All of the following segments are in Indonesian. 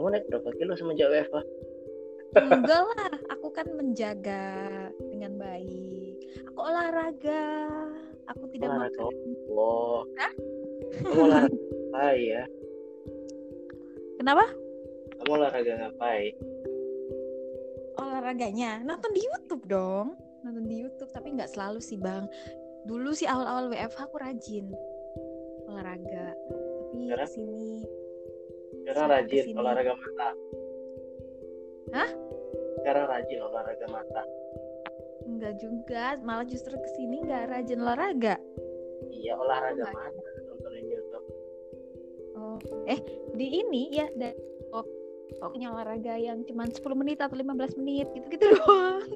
kamu naik berapa kilo semenjak WFH enggak lah aku kan menjaga dengan baik. Aku olahraga aku tidak olahraga makan. Oh Hah? kamu olahraga ya? Kenapa? Kamu olahraga ngapain? Olahraganya? Nonton di YouTube dong. Nonton di YouTube tapi nggak selalu sih bang. Dulu sih awal-awal WFH aku rajin olahraga. Tapi Sekarang? ke sini sekarang rajin ke sini. olahraga mata Hah? sekarang rajin olahraga mata nggak juga malah justru ke sini nggak rajin olahraga iya olahraga Enggak. mata nontonin YouTube oh eh di ini ya dan oh, pokoknya olahraga yang cuma 10 menit atau 15 menit gitu-gitu doang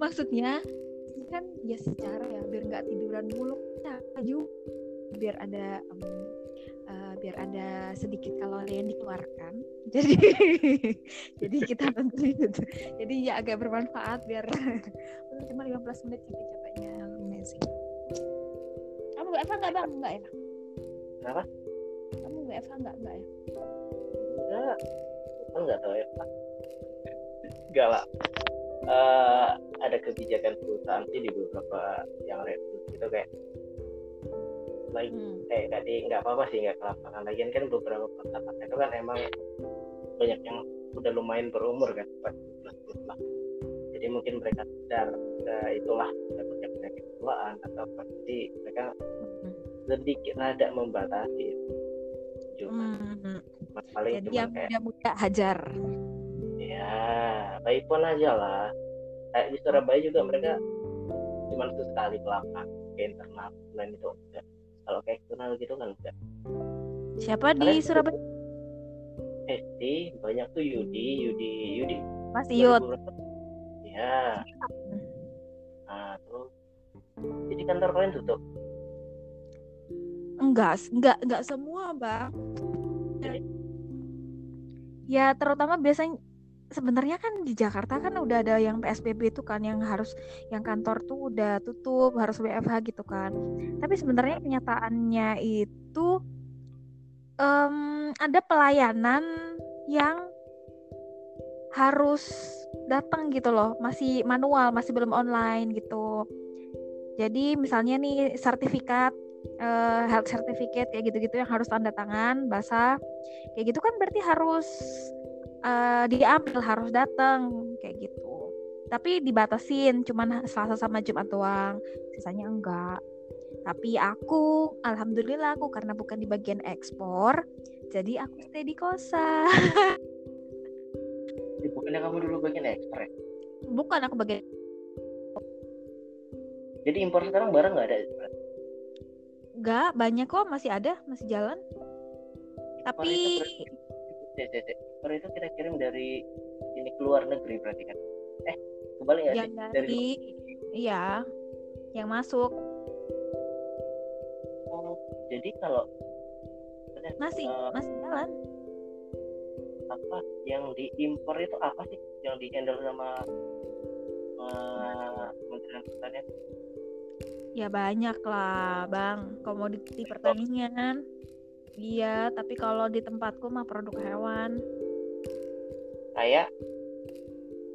maksudnya kan ya secara ya biar nggak tiduran mulu ya juga biar ada eh, biar ada sedikit kalori yang dikeluarkan. Jadi jadi kita tentu itu. Jadi ya agak bermanfaat biar cuma 15 menit capek-capeknya amazing. Kamu gak Eva nggak bang? Nggak ya Kenapa? kamu nggak Eva nggak? Nggak ya? Enggak. Aku nggak tahu ya Pak. enggak lah. Eh, ada kebijakan perusahaan sih di beberapa yang rekrut gitu kayak like Hmm. kayak tadi nggak apa-apa sih nggak ke lapangan lagian kan beberapa perusahaan itu kan emang banyak yang udah lumayan berumur kan 40 plus lah jadi mungkin mereka sadar eh, itulah takutnya penyakit tuaan atau apa jadi mereka Hmm. sedikit rada membatasi cuma Hmm. paling Jadi cuma yang kayak muda-muda hajar. ya baik pun aja lah kayak di Surabaya juga mereka cuma sekali ke lapangan ke internal selain itu enggak kalau ke eksternal gitu kan enggak Siapa di Kalian- Surabaya? SD banyak tuh Yudi Yudi Yudi. Mas. 2000 ya nah terus? Jadi kantor kalian tutup? Enggak, enggak, enggak semua, Bang. Ya, terutama biasanya sebenarnya kan di Jakarta kan udah ada yang PSBB itu kan yang harus yang kantor tuh udah tutup, harus WFH gitu kan. Tapi sebenarnya kenyataannya itu em, ada pelayanan yang harus datang gitu loh, masih manual, masih belum online gitu. Jadi misalnya nih sertifikat eh, health certificate kayak gitu-gitu yang harus tanda tangan basah kayak gitu kan berarti harus eh, diambil harus datang kayak gitu. Tapi dibatasin cuman Selasa sama Jumat doang. Sisanya enggak. Tapi aku alhamdulillah aku karena bukan di bagian ekspor jadi aku stay di kosan Eh, bukannya kamu dulu bagian ekspor ya? bukan aku bagian jadi impor sekarang barang nggak ada? Enggak banyak kok masih ada masih jalan. Tapi itu impor itu kita kirim dari ini keluar negeri berarti kan? Eh kembali nggak yang sih? dari iya yang masuk. Oh, jadi kalau masih Eh, masih jalan. apa yang diimpor itu apa sih? Yang di handle sama Kementerian Pertanian? Ya banyak lah bang. Komoditi pertanian. Iya, tapi kalau di tempatku mah produk hewan. Kayak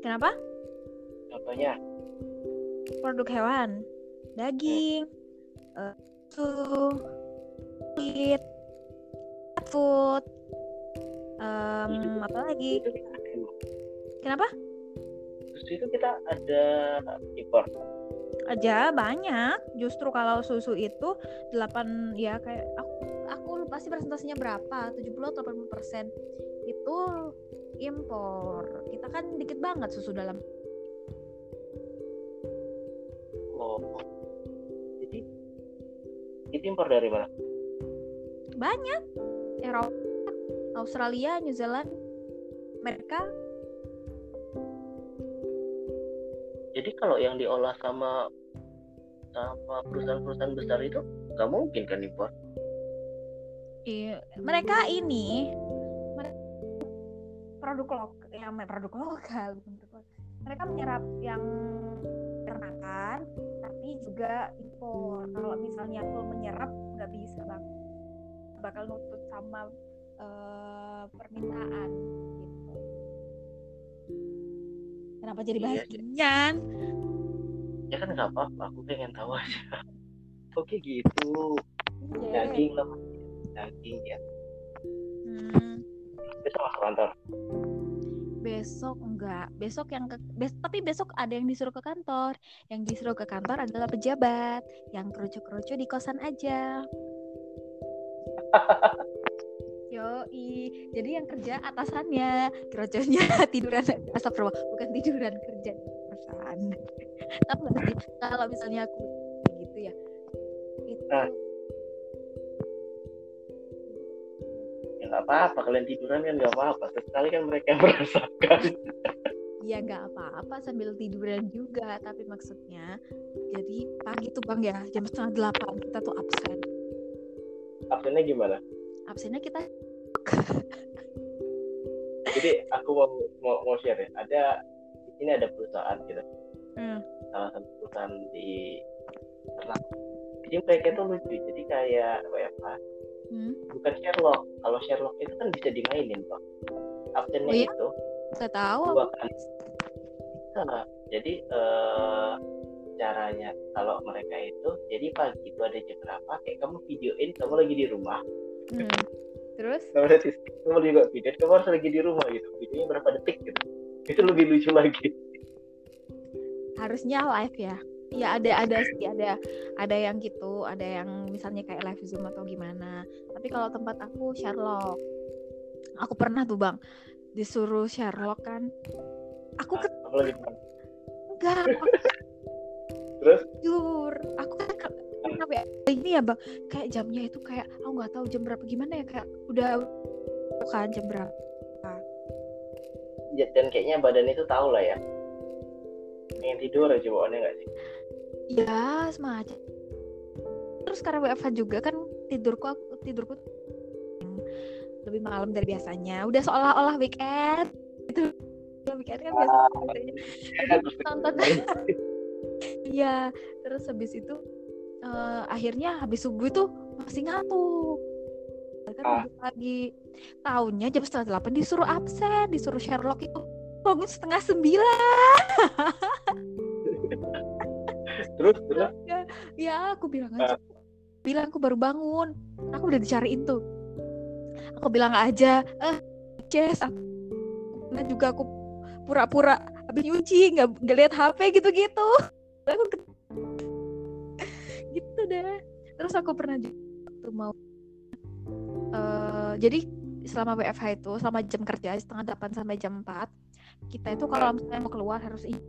Kenapa? contohnya. Produk hewan, daging, eh, susu, kulit, food, em, apa lagi? Kenapa? susu itu kita ada impor. Aja banyak. Justru kalau susu itu 8 ya kayak aku aku lupa sih presentasinya berapa, 70 atau 80 persen. Itu impor. Kita kan dikit banget susu dalam. Oh. Jadi itu impor dari mana? Banyak. Eropa Australia New Zealand Amerika. Jadi kalau yang diolah sama sama perusahaan-perusahaan besar itu nggak mungkin kan impor? Iya, mereka ini produk lokal yang produk lokal bukan produk lokal. mereka menyerap yang ternakan tapi juga impor. Kalau misalnya full menyerap nggak bisa bang bakal nutut sama uh, permintaan gitu. Kenapa jadi bahas Iya, ya kan nggak apa-apa aku pengen tahu aja. Oke gitu? Iya. daging lah daging ya. Hmm, besok masuk kantor besok enggak. Besok yang ke bes- tapi besok ada yang disuruh ke kantor. Yang disuruh ke kantor adalah pejabat. Yang kerucu-kerucu di kosan aja. Yoi, jadi yang kerja atasannya, kerucunya tiduran. Astagfirullah, bukan tiduran kerja kosan. Tapi kalau misalnya aku kayak gitu ya, itu Ah. Ya nggak apa-apa kalian tiduran kan nggak apa-apa. Sekali kan mereka yang merasakan. Ya nggak apa-apa sambil tiduran juga, tapi maksudnya jadi pagi tuh bang ya, jam setengah delapan kita tuh absen. absennya gimana? Absennya kita jadi aku mau mau, mau share ya. Ada di sini ada perusahaan gitu Hmm. salah satu perusahaan di jadi mereka tuh lucu. Jadi kayak WFH hmm, bukan Sherlock. Kalau Sherlock itu kan bisa dimainin toh absennya Oh iya? itu nggak tahu. dua kali Nah, jadi eh, caranya kalau mereka itu jadi pagi itu ada jam berapa kayak kamu videoin kamu lagi di rumah. Hmm. Terus? kamu lihat sisi, kamu juga video kamu harus lagi di rumah gitu. Videonya berapa detik gitu. Itu lebih lucu lagi. Harusnya live ya ya ada ada sih ada ada yang gitu ada yang misalnya kayak live zoom atau gimana. Tapi kalau tempat aku Sherlock. Aku pernah tuh bang disuruh Sherlock kan. Aku Nah, ke enggak terus? Jujur aku kan kenapa ya ini ya bang kayak jamnya itu kayak aku nggak tahu jam berapa gimana ya kayak udah kan jam berapa. Ya, dan kayaknya badan itu tahu lah ya. Pengen tidur aja bawaannya nggak sih ya semacam. Terus karena WFH juga kan tidurku aku tidurku lebih malam dari biasanya. Udah seolah-olah weekend. Itu weekend kan biasa biasanya. Jadi nonton. Iya terus habis itu eh, akhirnya habis subuh itu masih ngantuk. Kan Ah. lagi. Tahunnya jam setengah delapan disuruh absen disuruh Sherlock itu bangun setengah sembilan terus terus ya aku bilang aja. Bilang aku baru bangun. Aku udah dicariin tuh. Aku bilang aja eh Jess aku Nah, juga aku pura-pura habis nyuci nggak nggak lihat HP gitu-gitu. Aku gitu deh. Terus aku pernah juga waktu mau eh jadi selama WFH itu selama jam kerja setengah delapan sampai jam 4 kita itu kalau misalnya mau keluar harus izin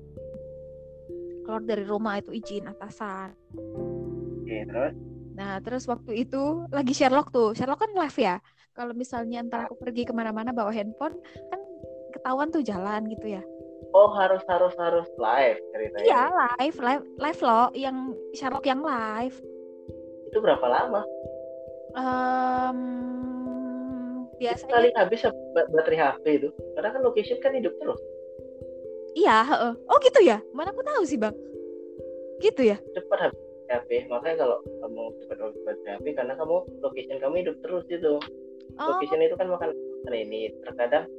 keluar dari rumah itu izin atasan oke terus Nah, terus waktu itu lagi Sherlock tuh. Sherlock kan live ya. Kalau misalnya entar aku pergi ke mana-mana bawa handphone, kan ketahuan tuh jalan gitu ya. oh harus harus harus live ceritanya Iya, live, live, live loh. Yang Sherlock yang live. itu berapa lama Em, biasanya kali habis ba- baterai HP itu karena kan location kan hidup terus iya. heeh. Oh gitu ya? Mana aku tahu sih bang. Gitu ya? cepat habis HP makanya kalau kamu cepat habis HP karena kamu location kamu hidup terus itu Oh, location itu kan makan ini terkadang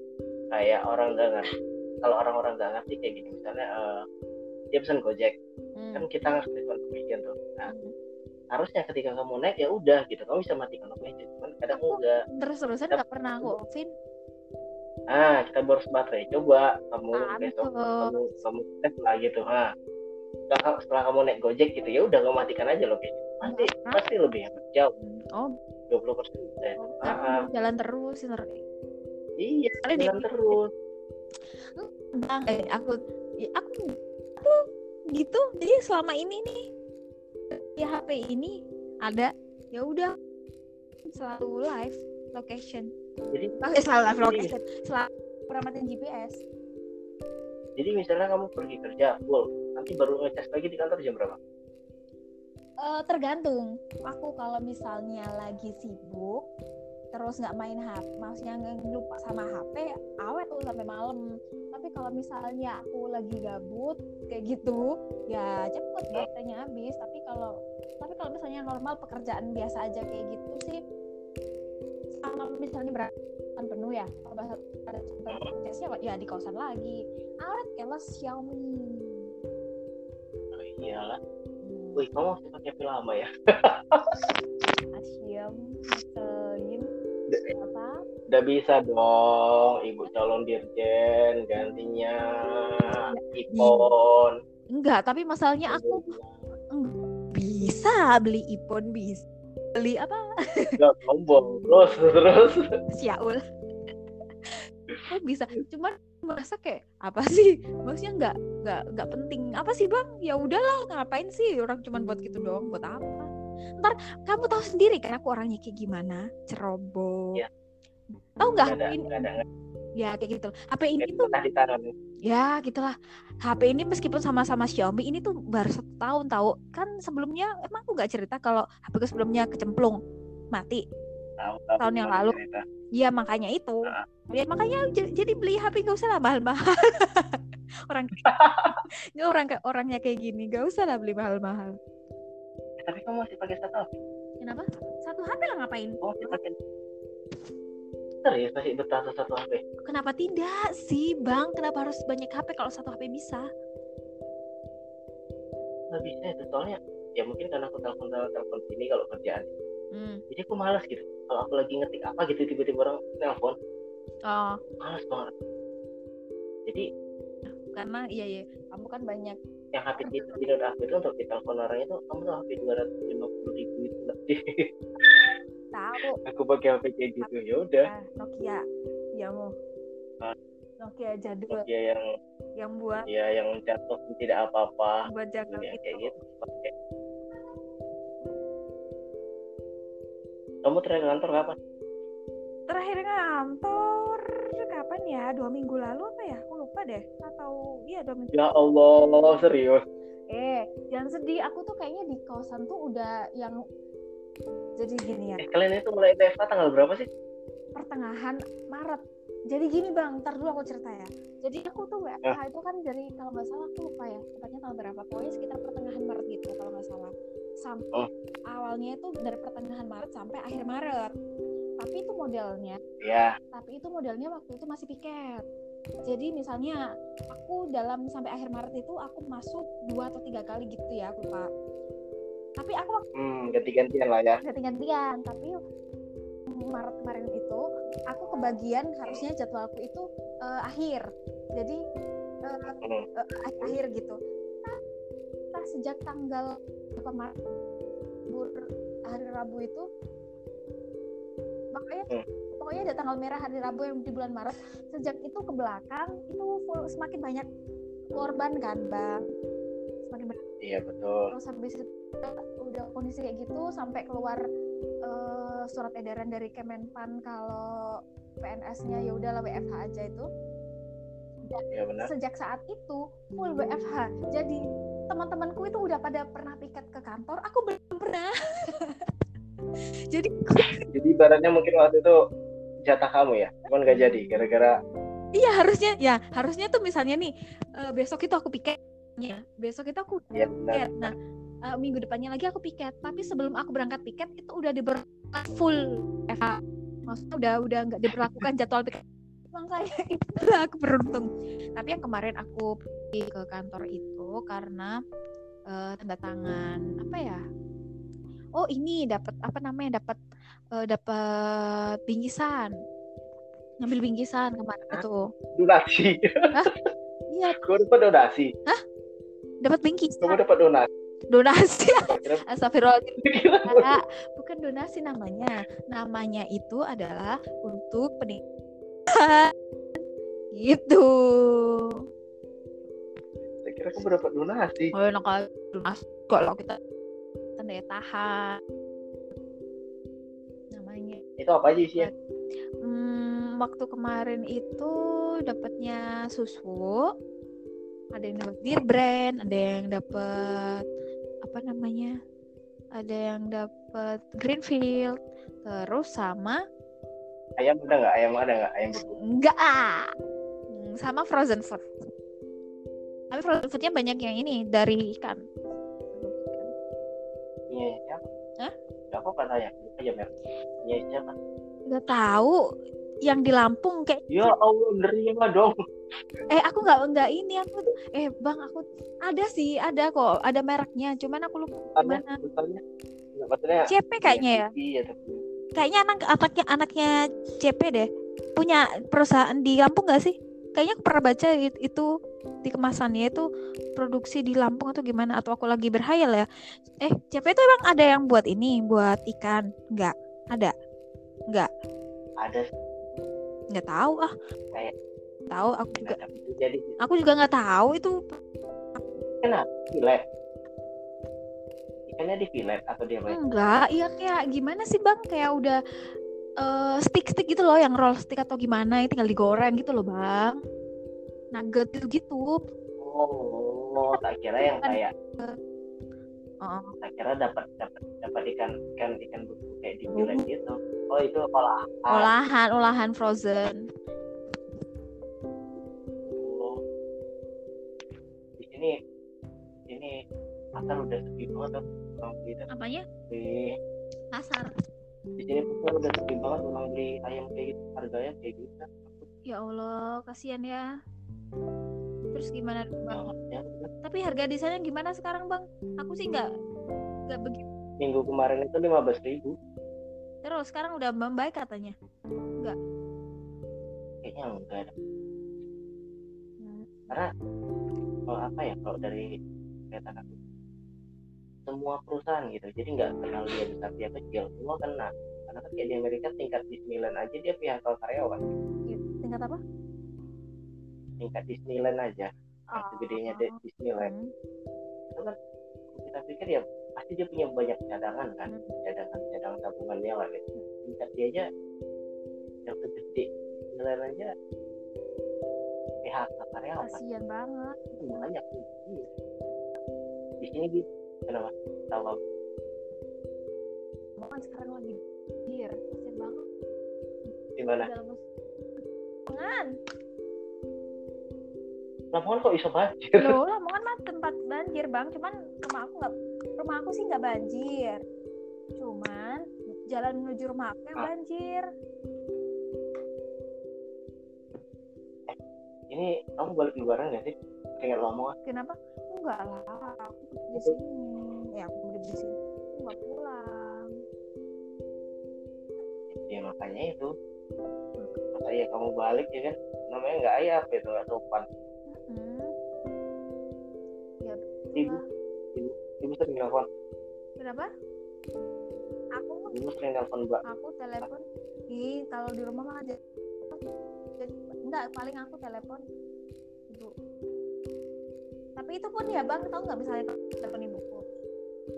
kayak orang nggak ngerti kalau orang-orang nggak ngerti kayak gini misalnya eh, dia pesan gojek hmm, kan kita ngerti location tuh nah hmm. harusnya ketika kamu naik ya udah gitu kamu bisa matikan location cuman kadang Aku- enggak terus-terusan nggak pernah aku offin. Ah kita boros baterai coba kamu besok Pantes. kamu kamu tes lah gitu ha setelah, setelah kamu naik gojek gitu ya udah kamu matikan aja location pasti Nah. pasti lebih hemat jauh. Oh, 20 persen karena jalan terus. iya Kali jalan terus. Bang, eh, aku ya, aku aku gitu. Jadi selama ini nih di HP ini ada ya udah selalu live location jadi eh, selalu location selalu peramatin GPS jadi misalnya kamu pergi kerja full nanti baru ngecas lagi di kantor jam berapa? Eh, tergantung. Aku kalau misalnya lagi sibuk terus nggak main HP maksudnya nggak lupa sama HP awet tuh sampai malam. Tapi kalau misalnya aku lagi gabut kayak gitu ya cepet baterainya habis. Tapi kalau tapi kalau misalnya normal pekerjaan biasa aja kayak gitu sih sama misalnya berapa kan penuh ya kalau ada prosesnya ya di kawasan lagi. Alat kelas Xiaomi. Oh, iyalah. Hmm. wih kamu masih pakai pil lama ya? Asyam ngeselin apa udah bisa dong ibu calon dirjen gantinya iPhone. Enggak tapi masalahnya aku bisa beli iPhone bisa beli apa? Enggak sombong terus terus. Siaul. Oh bisa? Cuman merasa kayak apa sih? Maksudnya nggak nggak nggak penting. Apa sih bang? Ya udahlah ngapain sih? Orang cuman buat gitu doang buat apa? Ntar kamu tahu sendiri kan aku orangnya kayak gimana? Ceroboh. Ya. tahu nggak? Ini ya kayak gitu. HP ini tuh? di tangan ya gitulah. HP ini meskipun sama-sama Xiaomi ini tuh baru satu tahun tahu kan sebelumnya emang aku nggak cerita kalau HP sebelumnya kecemplung mati. Tahu, tahu, tahun yang lalu. Iya makanya itu. Nah. ya makanya jadi beli HP gak usah lah mahal-mahal. Orang ini orang kayak orangnya kayak gini gak usah lah beli mahal-mahal. Tapi kamu masih pakai satu HP kenapa? Satu HP lah ngapain? Masih pakai serius masih betah tuh satu HP kenapa tidak sih bang? Kenapa harus banyak HP kalau satu HP bisa? Nggak bisa itu soalnya ya mungkin karena aku telepon telepon sini kalau kerjaan. Hmm. jadi aku malas gitu. Kalau aku lagi ngetik apa gitu tiba-tiba orang nelpon. Oh. Malas banget. Jadi karena iya iya. Kamu kan banyak. Yang HP itu di note aku itu untuk ditelepon orang itu kamu tuh HP dua ratus lima puluh ribu itu lebih tahu. Aku pakai HP kayak gitu ya udah. ah, Nokia. Ya mau Ah. Nokia jadul. Ya yang yang buat ya yang jatuh tidak apa-apa. Buat jaga ya, kayak gitu. pakai. Kamu terakhir kantor kapan? Terakhir kantor kapan ya? Dua minggu lalu apa ya? Aku lupa deh. Atau iya dua minggu ya Allah serius? Eh jangan sedih. Aku tuh kayaknya di kawasan tuh udah yang jadi gini ya. Eh kalian itu mulai TFA tanggal berapa sih? Pertengahan Maret. Jadi gini bang ntar dulu aku cerita ya. Jadi aku tuh WFH itu kan dari kalau nggak salah aku lupa ya tepatnya tanggal berapa. Pokoknya sekitar pertengahan Maret gitu kalau nggak salah. Sampai Oh. awalnya itu dari pertengahan Maret sampai akhir Maret. Tapi itu modelnya ya tapi itu modelnya waktu itu masih piket. Jadi misalnya aku dalam sampai akhir Maret itu aku masuk dua atau tiga kali gitu ya aku lupa tapi aku hmm ganti-gantian lah ya. Ganti-gantian tapi Maret kemarin itu aku kebagian harusnya jadwalku itu eh, akhir. Jadi Hmm. eh, ak- akhir gitu. Nah, nah, sejak tanggal bur- hari Rabu itu makanya Hmm. pokoknya ada tanggal merah hari Rabu yang di bulan Maret. Sejak itu ke belakang itu full, semakin banyak korban kan bang? Semakin banyak iya betul. Terus habis itu udah kondisi kayak gitu sampai keluar eh, surat edaran dari Kemenpan kalau PNS-nya ya udahlah WFH aja itu. Ya benar. sejak saat itu full WFH jadi teman-temanku itu udah pada pernah piket ke kantor. Aku belum pernah. Jadi jadi ibaratnya mungkin waktu itu jatah kamu ya? Cuman gak jadi gara-gara iya harusnya ya harusnya tuh misalnya nih eh, besok itu aku piketnya. Besok itu aku ya benar piket nah eh, minggu depannya lagi aku piket. Tapi sebelum aku berangkat piket itu udah diber full WFH maksudnya udah udah nggak diberlakukan jadwal piket. Makanya itulah aku beruntung. Tapi yang kemarin aku pergi ke kantor itu karena eh, tanda tangan apa ya? Oh ini dapat apa namanya dapat eh, dapat bingkisan. Ngambil bingkisan kemarin Hah? itu. Donasi. Iya. Kamu dapat donasi? Dapat bingkisan. Kamu dapat donasi donasi Astagfirullahaladzim Enggak, bukan donasi namanya. Namanya itu adalah untuk pendidikan. Gitu. saya kira kamu dapat donasi Oh, enak aja donasi kalau kita daya tahan. Namanya. itu apa aja isinya Hmm, waktu kemarin itu dapatnya susu. Ada yang dapat beer brand, ada yang dapat apa namanya? Ada yang dapat Greenfield. Terus sama ayam ada nggak ayam ada nggak ayam Enggak. Hmm, Sama frozen food. Tapi frozen foodnya banyak yang ini dari ikan. iya siapa Hah? nggak apa-apa tanya aja iya siapa Enggak tahu. Yang di Lampung kayak ya Allah nerima dong. Eh aku nggak nggak ini aku eh bang aku ada sih ada kok ada mereknya cuman aku lupa ada mana misalnya nggak, maksudnya CP kayaknya ya. Iya tapi kayaknya anak anaknya anaknya CP deh. Punya perusahaan di Lampung nggak sih? Kayaknya aku pernah baca it- itu di kemasannya itu produksi di Lampung atau gimana atau aku lagi berhayal ya. Eh CP itu emang ada yang buat ini buat ikan nggak? Ada? Nggak? Ada nggak tahu ah. Kayak- tahu aku juga jadi aku juga nggak tahu itu. Kenapa filet ikannya di filet atau dia apa? Enggak iya kayak gimana sih bang? Kayak udah eh stick-stick gitu loh yang roll stick atau gimana tinggal digoreng gitu loh bang. Nugget gitu gitu. Oh tak kira yang kayak oh, tak kira dapat dapat dapat ikan ikan ikan kayak di filet gitu. Oh itu olahan. Olahan olahan frozen. Oh. di sini di sini pasar udah sepi banget orang beli apanya? di pasar. di sini pasar udah sepi banget orang beli ayam kayak gitu harganya kayak gitu ya Allah kasihan ya. Terus gimana bang? Ya, udah. tapi harga di sana gimana sekarang bang? Aku sih nggak nggak begitu. Minggu kemarin itu lima belas ribu terus sekarang udah membaik katanya? Kayaknya enggak ada. Hmm. karena kalau apa ya kalau dari kelihatan aku semua perusahaan gitu jadi nggak kenal dia besar dia kecil. Semua kena. Karena kan kayak di Amerika tingkat Disneyland aja dia PHK karyawan. Gitu. tingkat apa? Tingkat Disneyland aja. Yang segedenya di Disneyland. Hmm. itu kan kita pikir ya pasti dia punya banyak cadangan kan cadangan cadangan tabungannya lah gitu. Tingkat dia aja yang segede. Disneyland aja PHK karyawan kasihan banget. Banyak. Iya. di sini gitu. Kenapa? Tahu kan sekarang lagi banjir kasihan banget. Di mana? Dalam Lamongan Lamongan kok iso banjir? Loh Lamongan mah tempat banjir bang. Cuman rumah aku nggak rumah aku sih nggak banjir. Cuman jalan menuju rumah aku yang Ah. banjir. Ini kamu balik lebaran gak sih? Kayak Lamongan kenapa? Enggak lah. Aku di sini. Ya aku di sini. Aku nggak pulang. Ya makanya itu. Masa ya kamu balik ya kan? Namanya nggak ayap itu? Nggak sopan sering nelfon. Kenapa? Aku? Ibu sering nelfon mbak. Aku telepon. Di kalau di rumah mah aja jadi enggak paling aku telepon ibu. Tapi itu pun ya bang tau nggak misalnya telepon ibuku?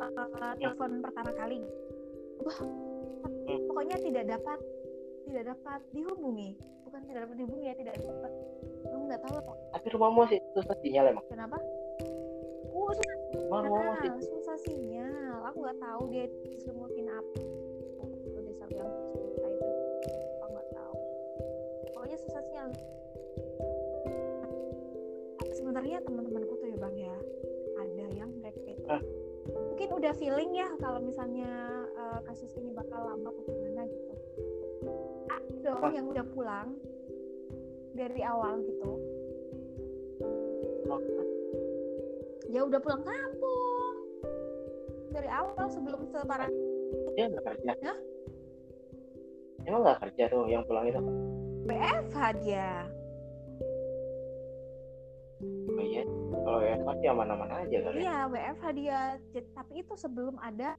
Eh, telepon pertama kali. Wah pokoknya tidak dapat tidak dapat dihubungi. Bukan tidak dapat dihubungi ya tidak dapat. Kamu nggak tahu. Apa tapi rumahmu masih susah sinyal emang? Kenapa uh susah sinyal susah sinyal. Aku nggak tahu dia diselimutin apa. Kalau desa yang cerita itu aku nggak tahu. Pokoknya susah sinyal. Sebenarnya teman-temanku tuh ya bang ya ada yang mereka itu Hah? mungkin udah feeling ya kalau misalnya eh, kasus ini bakal lama atau gimana gitu. Ada orang Hah? yang udah pulang dari awal gitu ya udah pulang kampung. Dari awal sebelum separah dia nggak kerja. Hah? emang nggak kerja tuh yang pulang itu WFH dia. Oh iya kalau ya pasti aman-aman aja kali ya. Iya WFH dia. Tapi itu sebelum ada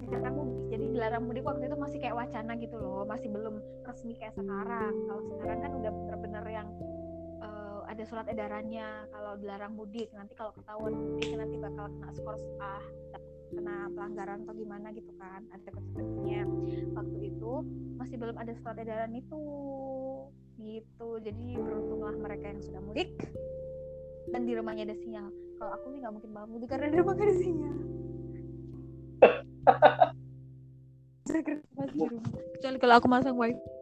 dilarang mudik. Jadi dilarang mudik waktu itu masih kayak wacana gitu loh. Masih belum resmi kayak sekarang. Kalau sekarang kan udah bener-bener yang ada surat edarannya. Kalau dilarang mudik nanti kalau ketahuan mudik nanti bakal kena skor ah kena pelanggaran atau gimana gitu kan ada konsekuensinya waktu itu masih belum ada surat edaran itu. Gitu. Jadi beruntunglah mereka yang sudah mudik. Dan di rumahnya ada sinyal. Kalau aku sih nggak mungkin banget mudik karena di rumah gak ada sinyal. Kecuali kalau aku masang wifi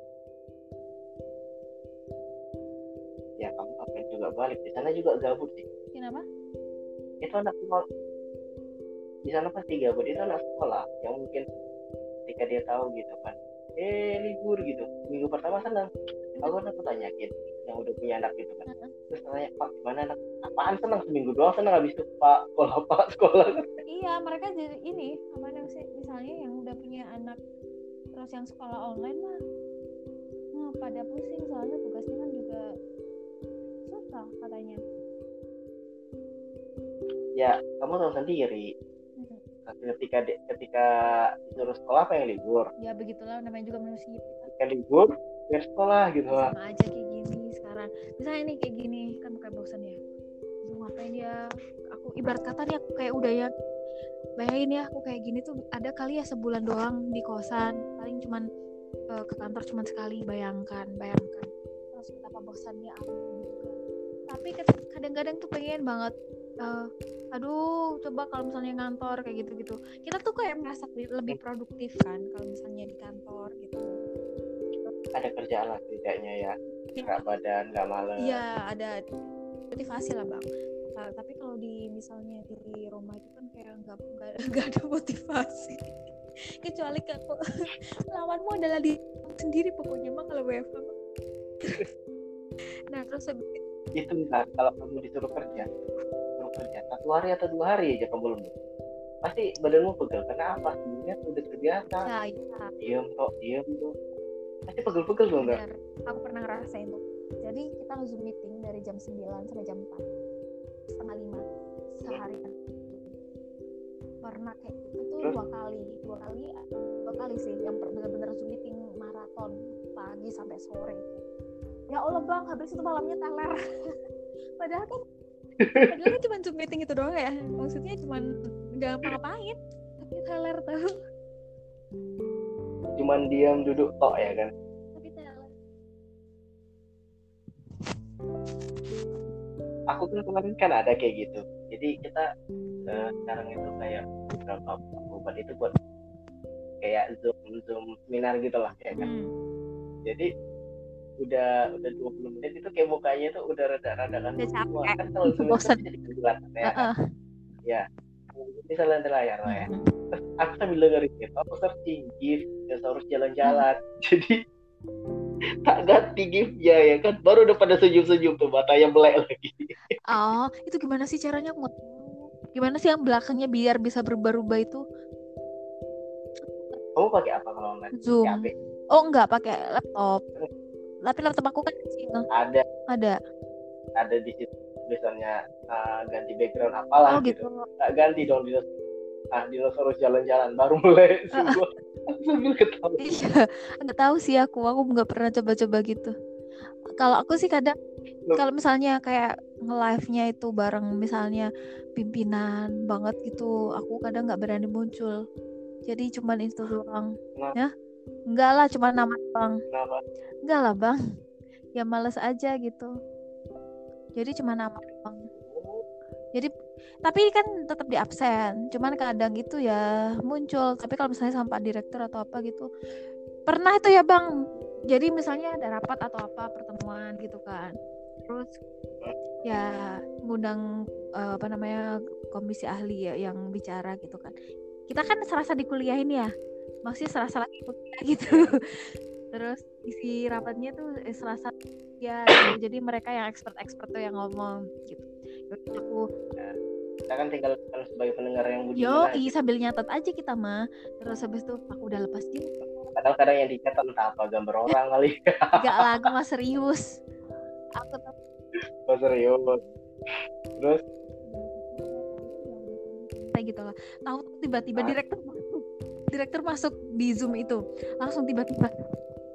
balik. Di sana juga gabut sih. Kenapa? Itu anak sekolah. Di sana pasti gabut. Itu anak sekolah yang mungkin ketika dia tahu gitu kan eh libur gitu. Minggu pertama senang aku kan aku tanyakin yang udah punya anak gitu kan. Terus tanya pak gimana anak? Apaan senang? Seminggu doang senang habis itu pak sekolah pak sekolah. Iya mereka jadi ini apa sih misalnya yang udah punya anak terus yang sekolah online mah hmm, pada pusing soalnya tugasnya katanya. Ya kamu tahu sendiri. Ketika ketika disuruh sekolah apa yang libur? Ya begitulah namanya juga manusia. Ketika libur ya sekolah gitu lah. Sama aja kayak gini sekarang. Misalnya nih kayak gini kan kayak bosan ya. Mau ngapain ya aku ibarat kata nih aku kayak udah ya. Bayangin ya aku kayak gini tuh ada kali ya sebulan doang di kosan. Paling cuman uh, ke kantor cuman sekali. Bayangkan bayangkan. Terus betapa bosannya aku tapi kadang-kadang tuh pengen banget uh, aduh coba kalau misalnya ngantor kayak gitu-gitu. Kita tuh kayak merasa lebih produktif kan kalau misalnya di kantor gitu. Ada kerjaan lah setidaknya ya. Iya. nggak badan nggak malam. Iya ada motivasi lah bang. Nah, tapi kalau di misalnya di rumah itu kan kayak nggak nggak ada motivasi. Kecuali kalau lawanmu adalah di sendiri pokoknya mah kalau WFH nah terus itu kan kalau kamu disuruh kerja. Kerja satu hari atau dua hari aja kamu lembur. Pasti badanmu pegel karena apa? Sebenarnya udah terbiasa. Ya, ya. diem kok diem tuh pasti pegel-pegel dong enggak aku pernah ngerasain tuh. Jadi kita zoom meeting dari jam 9 sampai jam 4 setengah lima sehari pernah kayak itu tuh Terus? dua kali. Dua kali dua kali sih yang bener-bener zoom meeting maraton pagi sampai sore. itu ya Allah bang habis itu malamnya teler padahal kan Padahal kan cuma Zoom meeting itu doang ya. Maksudnya cuma nggak ngapa-ngapain. Tapi teler tau. Cuman diam duduk tok ya kan. Tapi teler. Aku kan kemarin kan ada kayak gitu. Jadi kita uh, sekarang itu kayak beberapa obat itu buat kayak zoom zoom seminar gitu lah ya kan. Hmm. Jadi udah udah 20 menit itu kayak mukanya tuh udah rada-rada kan udah capek. Kan kalau bosan jadi kebulan ya uh -uh. ya bisa lihat layar lah ya terus aku sambil dengerin itu aku searching gif harus jalan-jalan. Jadi tak ganti gifnya ya kan? Baru udah pada senyum-senyum tuh matanya melek lagi. Oh itu gimana sih caranya aku gimana sih yang belakangnya biar bisa berubah-ubah itu? Kamu pakai apa kalau online zoom. Oh enggak pakai laptop tapi laptop aku kan kecil ada. Ada. Ada di situ misalnya uh, ganti background apalah oh, gitu. gitu. Nggak ganti dong di ah dinosaurus jalan-jalan baru mulai uh, sambil ketawa. Iya nggak tahu sih aku aku nggak pernah coba-coba gitu. Kalau aku sih kadang kalau misalnya kayak nge-live-nya itu bareng misalnya pimpinan banget gitu aku kadang nggak berani muncul. Jadi cuman itu doang. Nah. ya Enggak lah, cuma nama bang. Enggak lah bang. Ya males aja gitu. Jadi cuma nama bang. Jadi tapi kan tetap di absen. Cuman kadang gitu ya muncul. Tapi kalau misalnya sama Pak Direktur atau apa gitu, pernah itu ya bang. Jadi misalnya ada rapat atau apa pertemuan gitu kan. Terus ya ngundang uh, apa namanya komisi ahli ya yang bicara gitu kan. Kita kan serasa dikuliahin ya masih serasa lagi kuliah gitu. Terus isi rapatnya tuh eh, serasa ya gitu. jadi mereka yang expert-expert tuh yang ngomong gitu. Yaudah aku ya, kita kan tinggal sebagai pendengar yang budiman yo i sambil nyatat aja kita mah terus habis itu aku udah lepas juga kadang-kadang yang dicatat entah apa gambar orang kali. Enggak lah aku mah serius. Aku tuh oh, serius. Terus? Kayak gitu lah. Tahu tiba-tiba direktur direktur masuk di zoom itu langsung tiba-tiba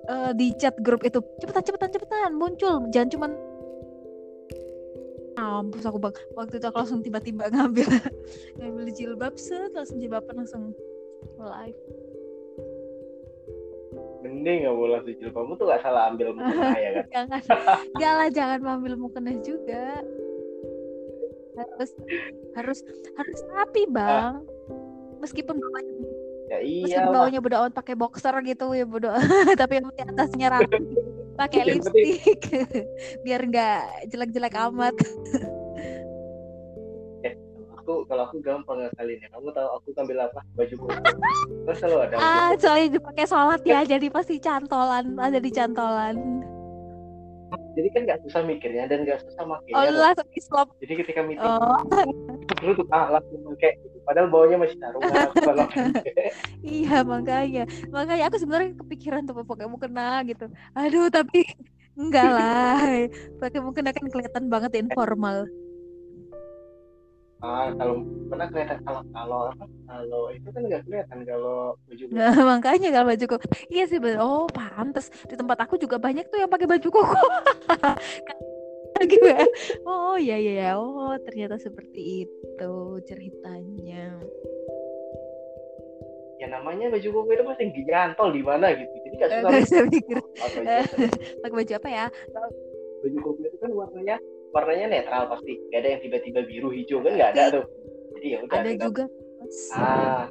uh, di chat grup itu cepetan cepetan cepetan muncul jangan cuman mampus aku bang waktu itu aku langsung tiba-tiba ngambil ngambil jilbab set langsung jilbaban langsung live. Mending nggak boleh langsung jilbabmu tuh gak salah ambil mukena ya kan? Jangan jangan lah jangan ambil mukena juga. Harus harus harus rapi bang. Meskipun bapaknya ya iya Meskipun bawahnya bodo amat pakai boxer gitu ya bodo tapi yang di atasnya rapi pakai lipstick. Biar nggak jelek-jelek amat. Eh, aku kalau aku gampang ngakalin ya kamu tahu aku ambil apa? Baju terus selalu ada ah soalnya dipakai sholat ya jadi pasti cantolan ada di cantolan. Jadi kan nggak susah mikirnya dan nggak susah oh makainya loh. langsung jadi ketika meeting oh. dulu tuh ah langsung gitu. Padahal bawahnya masih kalau iya makanya. Makanya aku sebenarnya kepikiran tuh pakai mukena gitu. Aduh tapi enggak lah. Pakai mukena kan kelihatan banget informal. Ah kalau pernah kelihatan kalau kalau apa? Kalau itu kan nggak kelihatan kalau baju koko. Nah, makanya kalau baju koko iya sih bener. oh pantes. Di tempat aku juga banyak tuh yang pakai baju koko gitu ya oh iya iya iya. oh ternyata seperti itu ceritanya ya namanya baju koko itu pasti gantol di mana gitu jadi nggak susah mikir. Aja. pakai baju apa ya baju koko itu kan warnanya warnanya netral pasti nggak ada yang tiba-tiba biru hijau kan nggak ada tuh jadi ya udah ada tinggal- juga ah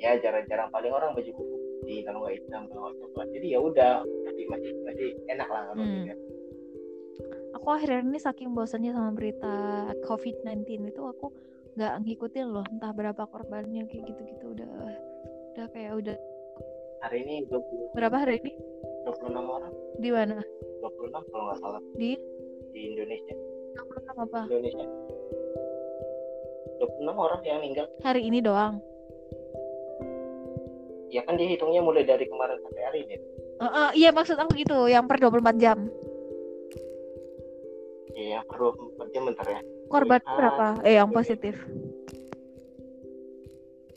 ya jarang-jarang paling orang baju koko putih kalau nggak hitam kalau nggak coklat jadi ya udah masih masih masih enak lah kalau Hmm. dilihat. Aku akhir-akhir ini saking bosannya sama berita COVID-19 itu aku nggak ngikutin loh entah berapa korbannya kayak gitu-gitu. Udah udah kayak udah hari ini 20, berapa hari ini? 26 orang. Di mana? 26 kalau nggak salah. Di? Di Indonesia. apa? Indonesia. 26 orang yang meninggal. Hari ini doang? Ya kan dia hitungnya mulai dari kemarin sampai hari ini. Eh, eh, iya maksud aku gitu yang per 24 jam iya perlu 24 jam bentar ya. Korban Ah, berapa? eh yang positif.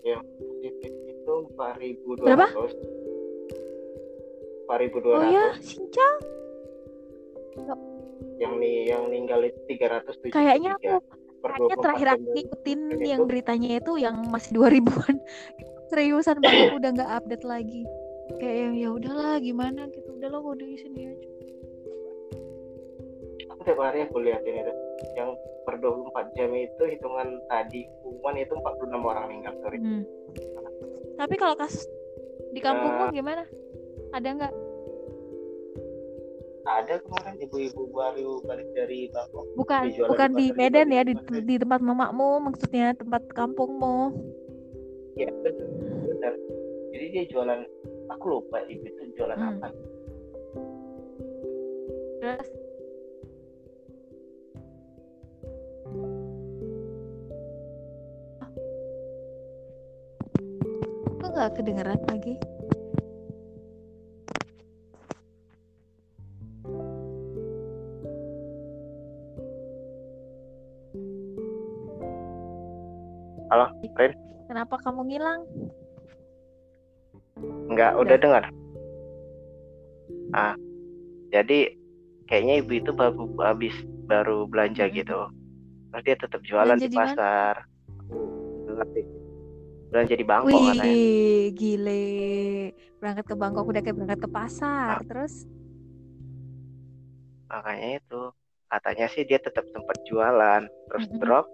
Positif itu 4.200 Berapa? 4.200 oh ya cincang yang nih yang meninggal itu 373 kayaknya aku kayaknya 24 terakhir aku ngikutin dari yang itu. beritanya itu yang masih 2000-an seriusan banget udah nggak update lagi. Kayak yang ya udahlah gimana? gitu. Udahlah gue di sini aja tiap hari aku liatin itu yang per 24 jam itu hitungan tadi pengumuman itu 46 orang meninggal sorry Hmm. Tapi kalau kasus di kampungmu gimana? Ada nggak? ada kemarin ibu-ibu baru balik dari Bangkok Bukan, bukan di di Medan ya, di di, tempat mamamu, maksudnya tempat kampungmu. ya benar benar jadi dia jualan aku lupa ibu itu jualan Hmm. apa Terus nggak kedengeran lagi? Halo, Rin? Kenapa kamu ngilang? Enggak, Udah. udah dengar. Ah, jadi kayaknya ibu itu baru habis baru belanja gitu. Terus dia tetap jualan Belanja di pasar. Ngerti. Belanja di Bangkok katanya. Wih, gile. Berangkat ke Bangkok udah kayak berangkat ke pasar. Terus Makanya itu katanya sih dia tetap sempat jualan, terus Mm-mm. drop.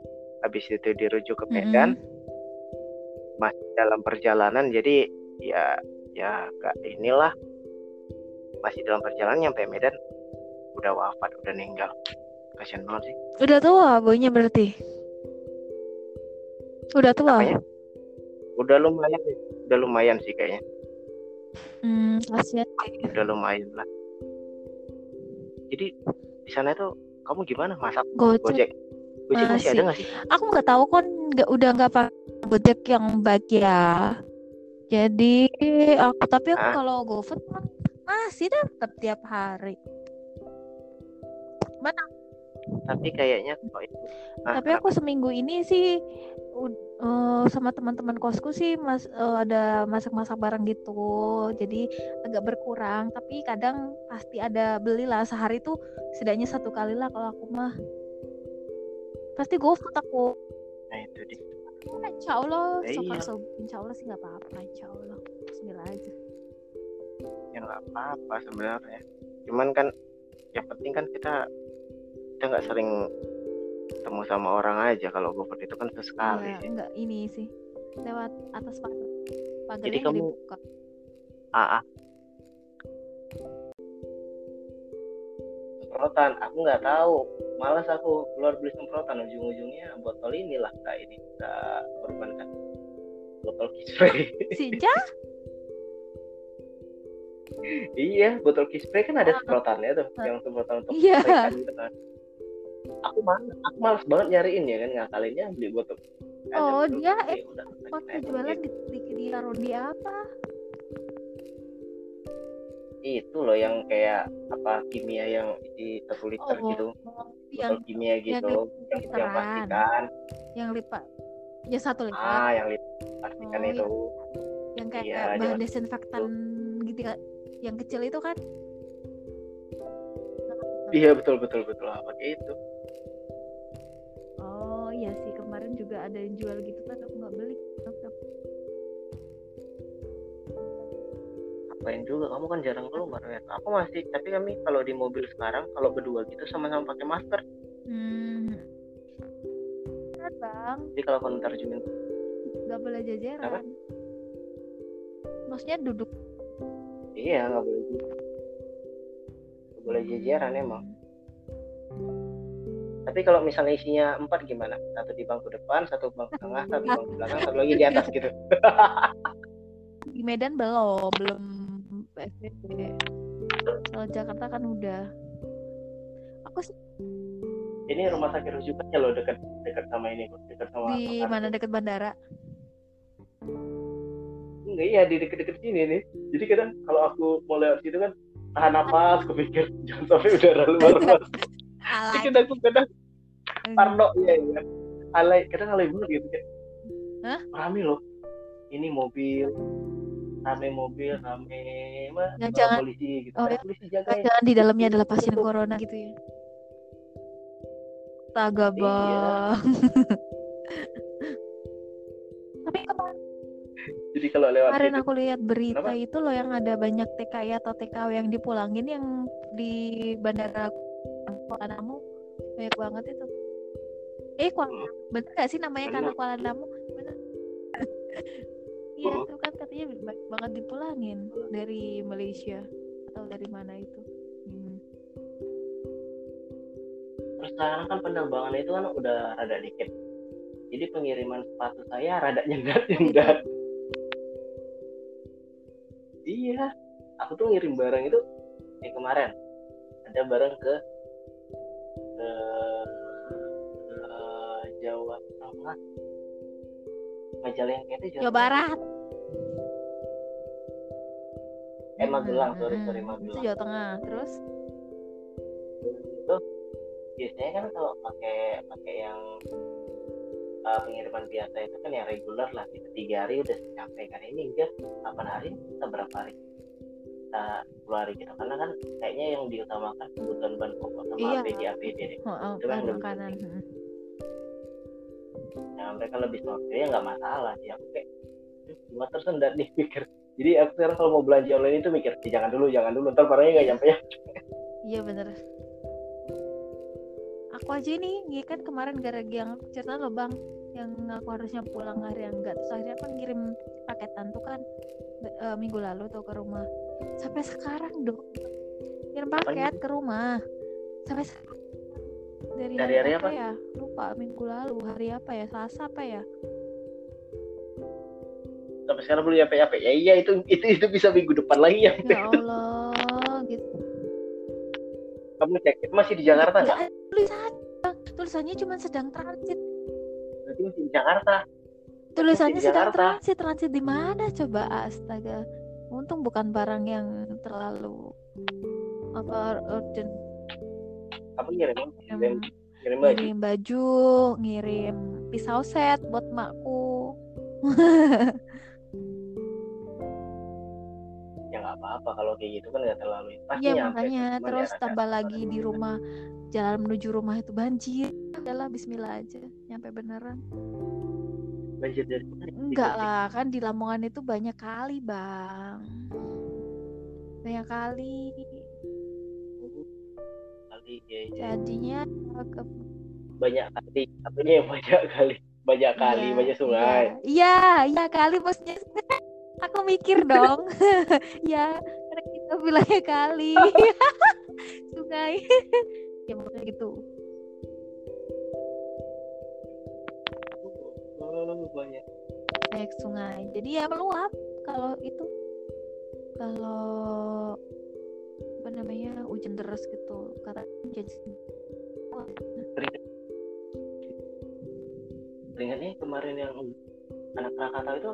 Habis itu dirujuk ke Medan, Mm-mm. masih dalam perjalanan. Jadi ya ya enggak inilah masih dalam perjalanan nyampe Medan udah wafat, udah meninggal. Kasian banget sih. udah tua boynya berarti. Udah tua. Apanya? Udah lumayan, udah lumayan sih kayaknya. Hmm, kasihan. Udah lumayan lah. Jadi di sana itu kamu gimana masak Gojek. Gojek? Gojek masih Masih. ada nggak sih? Aku nggak tahu kan nggak udah nggak pakai Gojek yang baik ya. Jadi aku tapi aku Hah? kalau GoFood masih dapat tiap hari. Mana? Tapi kayaknya kok itu. Ah, Tapi aku seminggu ini sih eh, sama teman-teman kosku sih mas eh, ada masak-masak bareng gitu. Jadi agak berkurang. Tapi kadang pasti ada belilah sehari tuh setidaknya satu kali lah kalau aku mah. Pasti GoFood aku. Nah itu dia. Insya Allah, Eh, iya. so Insya Allah sih nggak apa-apa, Insya Allah. Bismillah aja. Ya nggak apa-apa sebenarnya. Cuman kan yang penting kan kita kita nggak sering ketemu sama orang aja kalau GoFood itu kan sesekali sih. enggak ini sih lewat atas pagar. Pagarnya Jadi kamu- dibuka. Ah, ah. Rotan, aku nggak tahu malas aku keluar beli semprotan ujung-ujungnya botol inilah kak ini kita korbankan botol kispray Sija? iya botol kispray kan ada Ah. semprotannya tuh Ah. yang semprotan untuk gitu kan aku malas aku malas banget nyariin ya kan ngakalinnya beli botol. Oh, dia Waktu Nah, jualan gitu. di, di, ditaruh di apa? itu loh yang kayak apa kimia yang isi satu liter Oh, gitu. yang botol kimia gitu yang, yang literan. plastikan yang lipat ya satu liter. Ah yang liter plastikan Oh, itu. yang kayak iya, bahan jangan- desinfektan gitu. kan yang kecil itu kan? Iya betul betul betul. Pakai itu kemarin juga ada yang jual gitu kan aku nggak beli. Ngapain juga? Kamu kan jarang keluar ya aku masih tapi kami kalau di mobil sekarang kalau berdua gitu sama-sama pakai masker. Hmm. Berat bang. Jadi kalau aku terjemahin nggak boleh jajaran. Apa? maksudnya duduk. Iya nggak boleh gitu nggak boleh jajaran emang tapi kalau misalnya isinya empat gimana? Satu di bangku depan satu bangku tengah satu di bangku belakang satu lagi di atas gitu. Di Medan belum belum. PSBB kalau Jakarta kan udah. Aku sih ini rumah sakit rujukannya loh dekat dekat sama ini dekat sama di mana? Deket bandara? Enggak iya di deket-deket sini nih. Jadi kadang kalau aku mau lewat situ kan tahan napas kepikir jangan sampai udara luar alay jadi aku kadang Parno iya iya. Alay kadang alay banget gitu kayak Hah? rame loh. Ini mobil rame mobil rame mah Ya, bawa jangan- polisi gitu. Oh, ya. polisi jaga ya jangan di dalamnya adalah pasien corona gitu ya. Astaga Iya. bang. Tapi kemarin jadi kalau lewat kemarin aku lihat berita Kenapa? itu loh yang ada banyak TKI atau TKW yang dipulangin yang di bandara Kuala Namu. Banyak banget itu eh Kuala Hmm. bener gak sih namanya karena Kuala Namu? Bener. Iya Hmm. itu kan katanya banyak banget dipulangin dari Malaysia atau dari mana itu. Hmm. terus sekarang kan penerbangan itu kan udah rada dikit. Jadi pengiriman sepatu saya rada nyendat nyendat iya aku tuh ngirim barang itu eh kemarin. Ada barang ke, ke Jawa Tengah Majalengka itu Jawa Barat. Eh Magelang Hmm, sorry hmm, sorry itu Magelang. Jawa Tengah terus? Itu biasanya kan kalau pakai pakai yang uh, pengiriman biasa itu kan yang reguler lah kita tiga hari udah sampai kan. Ini enggak 8 hari kita berapa hari? Kita 10 hari gitu. Karena kan kayaknya yang diutamakan kebutuhan bahan pokok sama Iya. APD APD deh. Oh, oh, Itu kan lebih makanan. Hmm. Nah, mereka lebih sortir ya nggak masalah sih aku kayak "Hmm, cuma tersendat nih pikir jadi aku sekarang kalau mau belanja online itu mikir "Eh, jangan dulu jangan dulu ntar barangnya nggak nyampe ya Iya bener. Aku aja nih, ya kan kemarin gara-gara yang aku cerita lo bang, yang aku harusnya pulang hari yang enggak, terus akhirnya aku ngirim paketan tuh kan eh, minggu lalu tuh ke rumah. Sampai sekarang dong, ngirim paket ke rumah. Sampai sekarang. Dari, Dari hari apa? ya? Lupa minggu lalu, hari apa ya? Selasa apa ya? sampai sekarang belum nyampe nyampe ya iya itu itu itu bisa minggu depan lagi ya Ya Allah, gitu. kamu cek masih di Jakarta nggak tulisan. Tulisannya cuma sedang transit. berarti masih di Jakarta Tulisannya di sedang Jakarta. transit, transit di mana coba astaga. Untung bukan barang yang terlalu apa urgent. Kamu ngirim apa? Ngirim, ngirim ngirim baju ngirim baju, ngirim pisau set buat makku. ya nggak apa-apa kalau kayak gitu kan nggak terlalu pasti Iya nyampe makanya sih, cuman terus ya tambah lagi di rumah jalan menuju rumah itu banjir. Adalah Bismillah aja, nyampe beneran. banjir dari? Enggak lah, kan di Lamongan itu banyak kali, Bang. Banyak kali kali. Ya, ya. jadinya eh, ke... banyak kali artinya banyak kali. Banyak iya, kali ya, banyak iya. sungai. Iya iya ya, kali maksudnya aku mikir dong. Ya karena kita bilangnya kali. Sungai. Ya maksudnya gitu. Oh, banyak. Banyak sungai. Jadi ya meluap kalau itu. Kalau namanya hujan deras gitu kata jadi Teringatnya kemarin yang anak Krakatau itu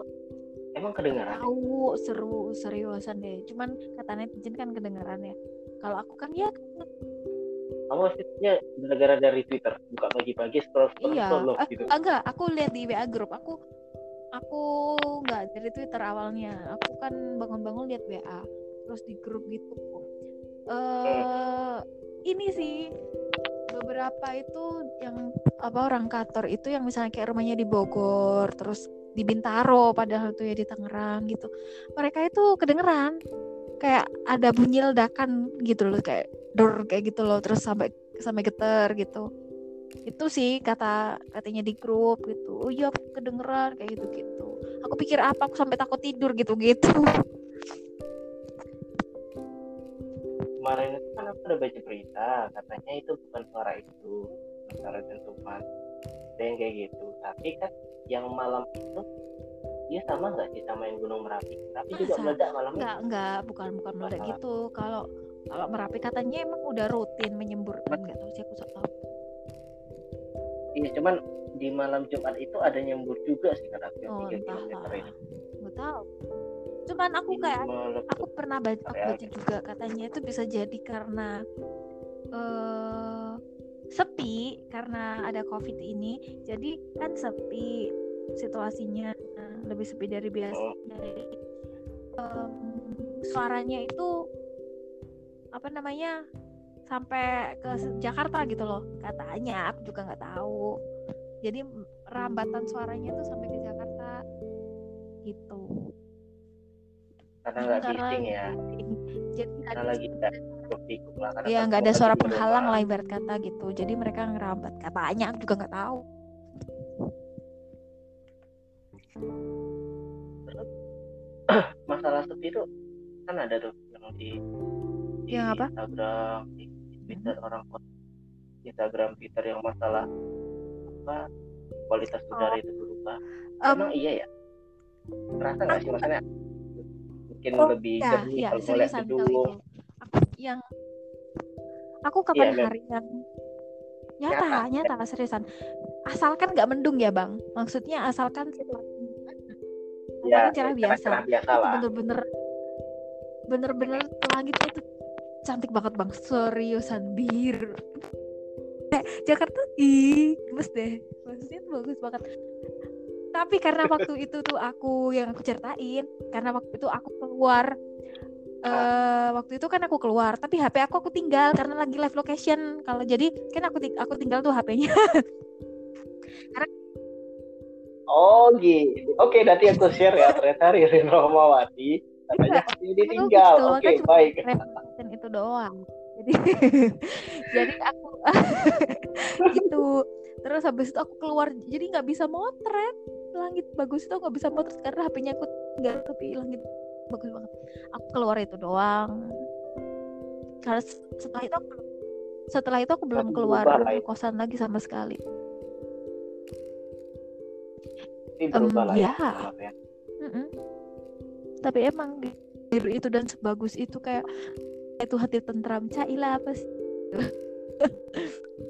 emang kedengaran? tahu seru seriusan deh. Cuman kata netizen kan kedengaran ya. Kalau aku kan ya Kamu maksudnya gara-gara dari Twitter buka pagi-pagi scroll scroll iya scroll eh, gitu. enggak aku lihat di WA grup aku aku nggak dari Twitter awalnya. Aku kan bangun-bangun lihat WA terus di grup gitu eh ini sih beberapa itu yang apa orang kantor itu yang misalnya kayak rumahnya di Bogor terus di Bintaro padahal tuh ya di Tangerang gitu. Mereka itu kedengeran kayak ada bunyi ledakan gitu loh kayak dor kayak gitu loh terus sampai sampai geter gitu. Itu sih kata katanya di grup gitu oh iya kedengeran kayak gitu gitu aku pikir apa aku sampai takut tidur gitu gitu Kemarin itu kan aku udah baca berita katanya itu bukan suara itu suara dentuman yang kayak gitu tapi kan yang malam itu dia sama nggak sih sama yang Gunung Merapi tapi juga Masa? meledak malam itu Enggak, enggak, bukan bukan meledak Masalah. gitu. Kalau kalau Merapi katanya emang udah rutin menyemburkan, nggak tahu sih aku sok tahu. iya cuman di malam Jumat itu ada nyembur juga sih kata Oh, 3 entahlah. Nggak tahu. Cuman aku kayak meletus. aku pernah baca, aku baca juga katanya itu bisa jadi karena eh sepi karena ada covid ini. Jadi kan sepi situasinya lebih sepi dari biasanya Jadi, em, suaranya itu apa namanya sampai ke Jakarta gitu loh katanya. Aku juga nggak tahu. Jadi rambatan suaranya itu sampai ke Jakarta gitu karena nggak bising ya. jadi karena ada lagi nggak pikuk lah karena ya nggak ada suara penghalang lah ibarat kata gitu. Jadi mereka ngerambat katanya aku juga nggak tahu. Masalah sepi itu kan ada tuh yang di, di Yang apa? Instagram di Twitter orang post. Instagram Twitter yang masalah apa kualitas udara itu berubah. Em, emang iya ya? Merasa nggak sih maksudnya mungkin Oh, lebih ya jernih ya kalau ngeliat gedung aku yang aku kapan Iya, Mem. hari yang nyata Nyata. nyata seriusan. Asalkan nggak mendung ya bang. Maksudnya asalkan situasi ya cerah biasa. bener-bener bener-bener langitnya itu cantik banget bang. Seriusan biru Eh, Jakarta? Ih gemes deh. Maksudnya bagus banget tapi karena waktu itu tuh aku yang aku ceritain karena waktu itu aku keluar eh waktu itu kan aku keluar tapi HP aku aku tinggal karena lagi live location. Kalau jadi kan aku ting- aku tinggal tuh HP-nya oh gitu. Oke nanti aku share ya. Ternyata Ririn Romawati katanya ini ditinggal keluar oke kan cuma baik. location itu doang. Jadi jadi aku gitu terus habis itu aku keluar jadi nggak bisa motret langit bagus itu nggak bisa motret karena HP-nya aku tinggal tapi langit bagus banget aku keluar itu doang karena se- setelah itu aku, setelah itu aku belum keluar ya. kosan lagi sama sekali ini berubah lah ya, ya. ya. Mm-mm. tapi emang biru itu dan sebagus itu kayak itu hati tentram Caila apa sih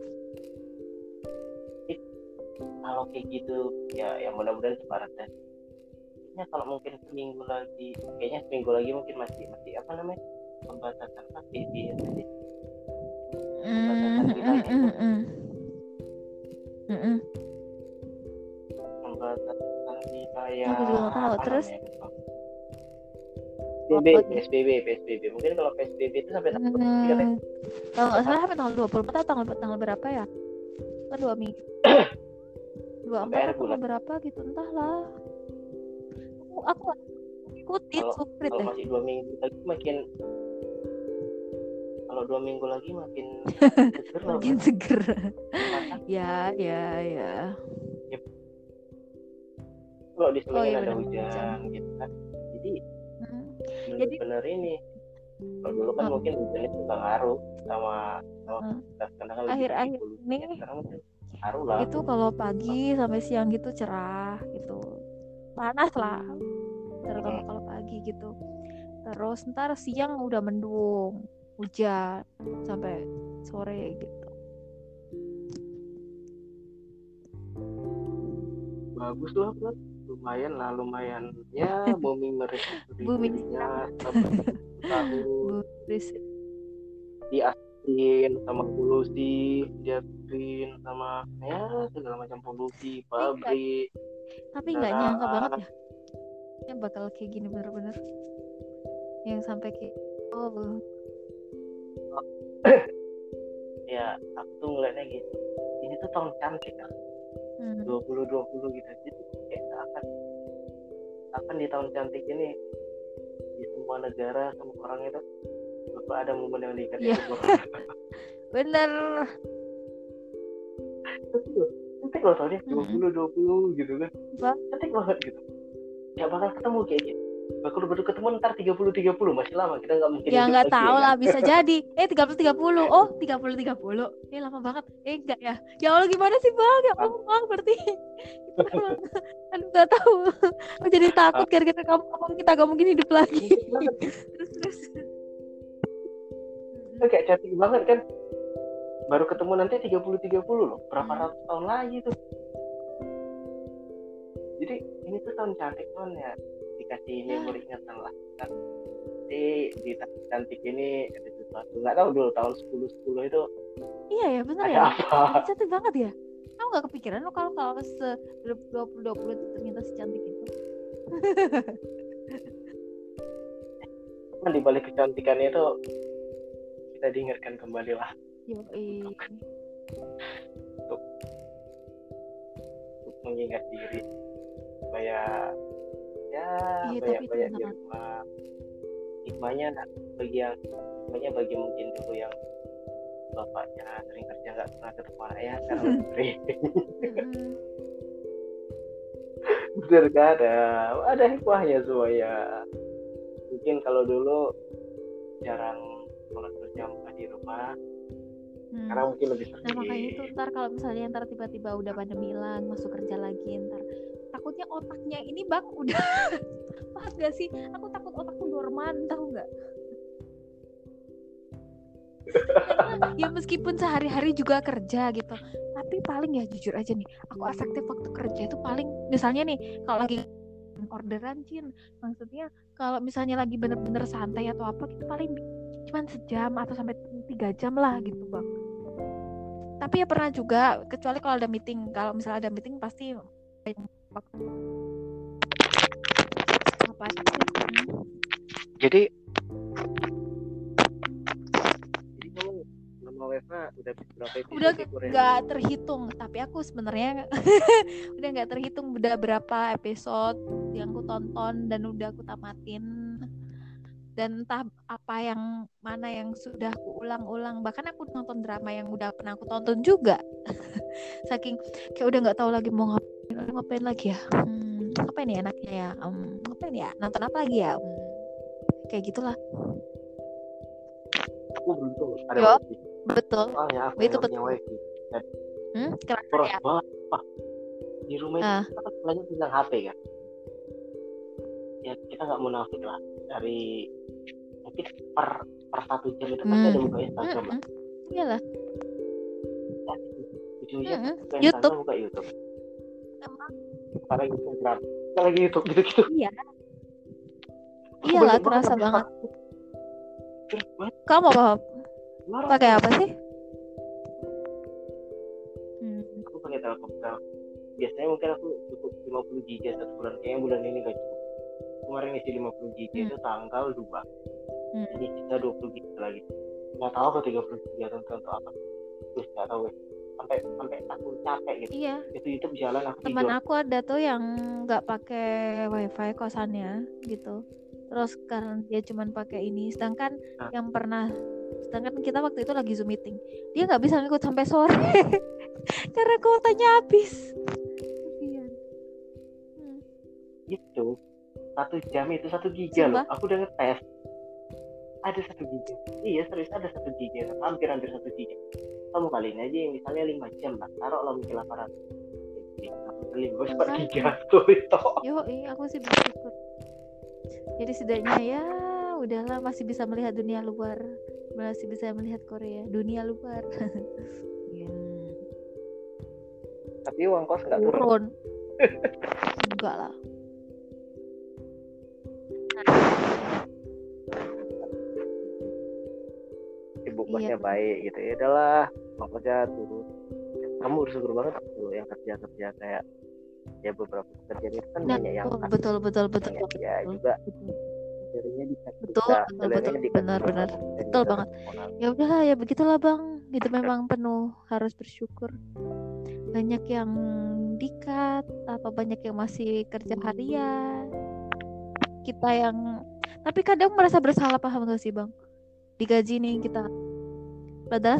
kalau kayak gitu ya ya mudah-mudahan separat dan kayaknya kalau mungkin seminggu lagi kayaknya seminggu lagi mungkin masih masih apa namanya pembatasan aktivitas ya jadi Mm, mm, mm, mm. Mm, mm. pembatasan wilayah Aku juga tahu. Terus? PSBB, Apa? PSBB, PSBB. Mungkin kalau PSBB itu sampai tanggal tiga Hmm, kalau nggak salah sampai tanggal 24 atau tanggal tanggal berapa ya? Kan dua minggu. Dua empat atau bulan. berapa gitu entahlah. Aku aku ikutin Kalau- sukrit kalau deh. masih dua minggu lagi makin kalau dua minggu lagi makin seger Makin Bang. seger. Ya ya ya. kalau di Oh, iya ada hujan gitu kan jadi Hmm. Jadi- bener-bener ini kalau dulu kan Oh. mungkin hujan itu nggak ngaruh sama sama Hmm. kan Akhir-akhir ini- sekarang mungkin Haru lah. itu kalau pagi sampai siang gitu cerah gitu panas lah terutama kalau pagi gitu terus ntar siang udah mendung hujan sampai sore gitu bagus lah Bro. lumayan lah lumayan ya booming mereka Booming. dirinya sampai tahu Diasin sama polusi diasin sama ya segala macam polusi pabrik tapi nggak nyangka banget ya. Yang bakal kayak gini bener-bener. Yang sampai kayak oh ya aku tuh ngeliatnya gitu. Ini tuh tahun cantik kan hmm. 2020 gitu. Jadi kayak akan akan di tahun cantik ini. Di semua negara semua orang itu bapak ada momen yang diingat Iya. itu bener. Cantik loh tahunnya Mm-mm. 2020 gitu kan. Cantik banget gitu. Nggak bakal ketemu kayak gitu bakal baru ketemu ntar 30 30 masih lama kita nggak mungkin ya nggak tahu ya. lah kan? bisa jadi. Eh 30 30 oh 30 30 eh lama banget. Eh enggak ya. Ya Allah gimana sih bang? Ya Allah bang berarti. Memang aduh nggak tahu. Aku jadi takut gara-gara kamu ngomong kita nggak mungkin hidup lagi. Cantik banget. terus terus Itu kayak cantik banget kan. Baru ketemu nanti 30 30 loh. Berapa Hmm. ratus tahun lagi tuh. Jadi ini tuh tahun cantik tuh ya. Dikasih ini Ya. ingatan lah. Kan di di tahun cantik ini ada sesuatu. Nggak tahu dulu tahun 10 10 itu iya ya bener ada ya. apa? Cantik banget ya. Kamu nggak kepikiran lo kalau kalau se 20 20 itu ternyata secantik itu. Cuman di balik kecantikannya itu kita diingatkan kembali lah yo untuk mengingat diri supaya ya Iya, banyak tapi banyak itu di rumah hikmahnya bagi yang hikmahnya bagi mungkin dulu yang bapaknya sering kerja nggak pernah ketemu anaknya sekarang sering. Bener kan ada? Ada hikmahnya semuanya. Mungkin kalau dulu jarang sholat berjamaah di rumah Hmm. sekarang mungkin lebih Nah sering makanya itu ntar kalau misalnya ntar tiba-tiba udah pandemi hilang masuk kerja lagi ntar takutnya otaknya ini bang udah paham gak sih? Aku takut otakku dorman tahu nggak? Karena ya meskipun sehari-hari juga kerja gitu, tapi paling ya jujur aja nih, aku efektif waktu kerja itu paling misalnya nih kalau lagi orderan Cin, maksudnya kalau misalnya lagi bener-bener santai atau apa gitu paling cuman sejam atau sampai tiga jam lah gitu bang. Tapi ya pernah juga kecuali kalau ada meeting. Kalau misalnya ada meeting pasti waktu. Apa sih? Jadi jadi kamu nama Weva udah berapa episode udah nggak terhitung tapi aku sebenarnya udah nggak terhitung udah berapa episode yang aku tonton dan udah aku tamatin dan entah apa yang mana yang sudah aku ulang-ulang bahkan aku nonton drama yang udah pernah aku tonton juga. Saking kayak udah nggak tahu lagi mau ngapain ngapain lagi ya. Hmm, apa ini enaknya ya? Hmm, ngapain ya? Nonton apa lagi ya? Hmm, kayak gitulah. Aku beruntung ada Yo. wifi. betul. Soalnya aku Itu betul. wifi. Hmm, kerasa boros ya? banget di rumah itu Ah. kan banyak tentang HP kan? Ya kita nggak munafik lah dari mungkin per per satu jam itu pasti Hmm. ada buka Instagram lah Mm-mm. iyalah ujung-ujungnya Mm-mm. buka YouTube. Buka YouTube sekarang Instagram lagi YouTube gitu-gitu iya Iyalah, banyak terasa banget. banyak kamu apa pakai apa sih hmm. aku pakai Telkomsel biasanya mungkin aku cukup 50 GB satu bulan kayaknya bulan ini gak cukup kemarin isi 50 GB Hmm. itu tanggal 2 Hmm. ini sisa 20 GB lagi. Nggak tahu apa 30 GB atau untuk apa. Terus nggak tahu sampai sampai aku capek gitu. Iya. Itu YouTube jalan aku teman tidur. aku ada tuh yang nggak pakai wifi kosannya gitu. Terus karena dia cuman pakai ini sedangkan Nah. yang pernah sedangkan kita waktu itu lagi zoom meeting. Dia nggak bisa ngikut sampai sore. Karena kuotanya habis. Hmm. gitu satu jam itu satu giga loh. Aku udah ngetes. Ada satu giga. Iya serius ada satu giga. Hampir hampir satu giga. Kamu kali ini aja misalnya lima jam lah taruh lo mungkin delapan ratus. Lima per tiga tuh itu. Yo iya aku sih bersyukur. Jadi setidaknya ya udahlah masih bisa melihat dunia luar. Masih bisa melihat Korea dunia luar. Ya. tapi uang kos nggak turun, turun. enggak lah ibu kosnya iya. baik gitu. Ya udahlah uang kosnya turun. Kamu bersyukur banget tuh yang kerja kerja kayak ya beberapa pekerjaan itu kan banyak yang betul betul betul ya, betul ya juga betul. betul betul benar benar. betul banget. ya udahlah ya begitulah bang. Itu memang penuh harus bersyukur. Banyak yang dikat apa banyak yang masih kerja harian kita yang tapi kadang merasa bersalah paham gak sih bang? Digaji nih kita. Padahal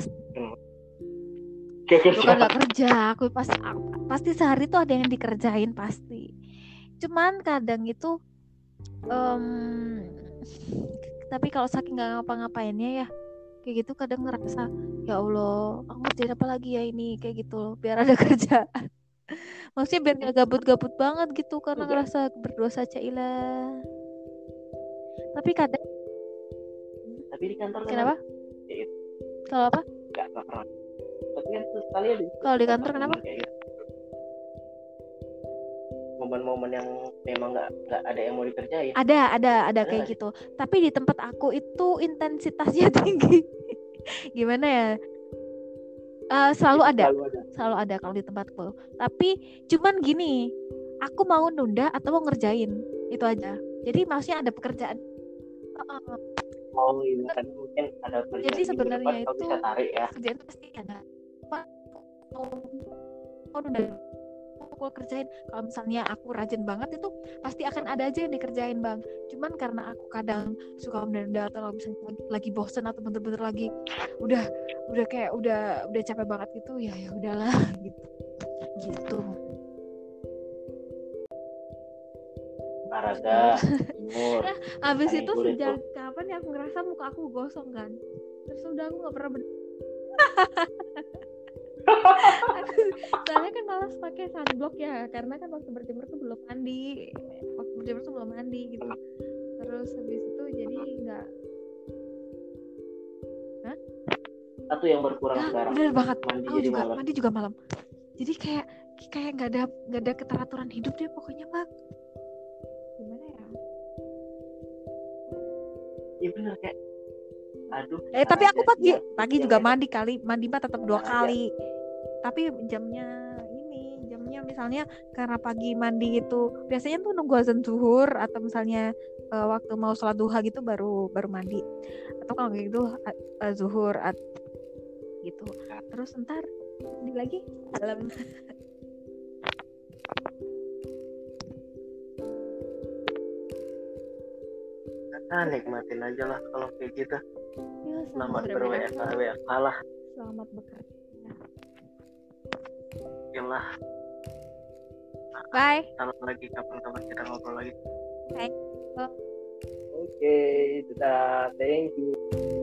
bukan nggak kerja aku pasti pasti sehari tuh ada yang dikerjain pasti. Cuman kadang itu um, tapi kalau saking nggak ngapa-ngapainnya ya kayak gitu kadang ngerasa ya Allah aku ngerjain apa lagi ya ini? Kayak gitu loh biar ada kerjaan. Maksudnya biar nggak gabut-gabut banget gitu karena ngerasa berdosa cailah tapi kadang tapi di kantor kenapa? ya, kalau apa? Nggak pernah. Tapi kan sekali kalau di kantor kenapa? Gitu. momen-momen yang memang nggak nggak ada yang mau dikerjain. Ada ada ada kayak gitu. Tapi di tempat aku itu intensitasnya tinggi. Gimana ya? Uh, selalu ada. Selalu ada. Selalu ada kalau di tempatku. Tapi cuman gini aku mau nunda atau mau ngerjain. Itu aja. Jadi maksudnya ada pekerjaan oh iya kan mungkin ada pekerjaan jadi sebenarnya itu bisa tarik ya. kerjaan pasti ada. Pak mau nunda aku kerjain kalau misalnya aku rajin banget itu pasti akan ada aja yang dikerjain bang. Cuman karena aku kadang suka menunda atau misalnya lagi, lagi bosen atau bener-bener lagi udah udah kayak udah udah capek banget gitu ya ya udahlah gitu. Gitu olahraga nah, abis itu sejak kapan ya aku ngerasa muka aku gosong kan? Terus udah aku nggak pernah soalnya kan malas pakai sunblock ya karena kan waktu berjemur tuh belum mandi. Waktu berjemur tuh belum mandi gitu. Terus habis itu jadi nggak satu yang berkurang nah, sekarang. bener banget. Mandi oh, juga malam. mandi juga malam. Jadi kayak kayak nggak ada nggak ada keteraturan hidup deh pokoknya pak iya bener kayak aduh eh tapi aku pagi pagi juga mandi kali mandi mah tetap dua kali. tapi jamnya ini jamnya misalnya karena pagi mandi itu biasanya tuh nunggu azan zuhur atau misalnya uh, waktu mau sholat duha gitu baru baru mandi. Atau kalau gitu uh, zuhur at, gitu. Terus ntar mandi lagi malam nah, nikmatin aja lah kalau kayak gitu. Ya, selamat ber-WFH lah. Selamat bekerja oke lah. Bye. Kalau lagi kapan-kapan kita ngobrol lagi. Bye. Oke okay, dadah. Thank you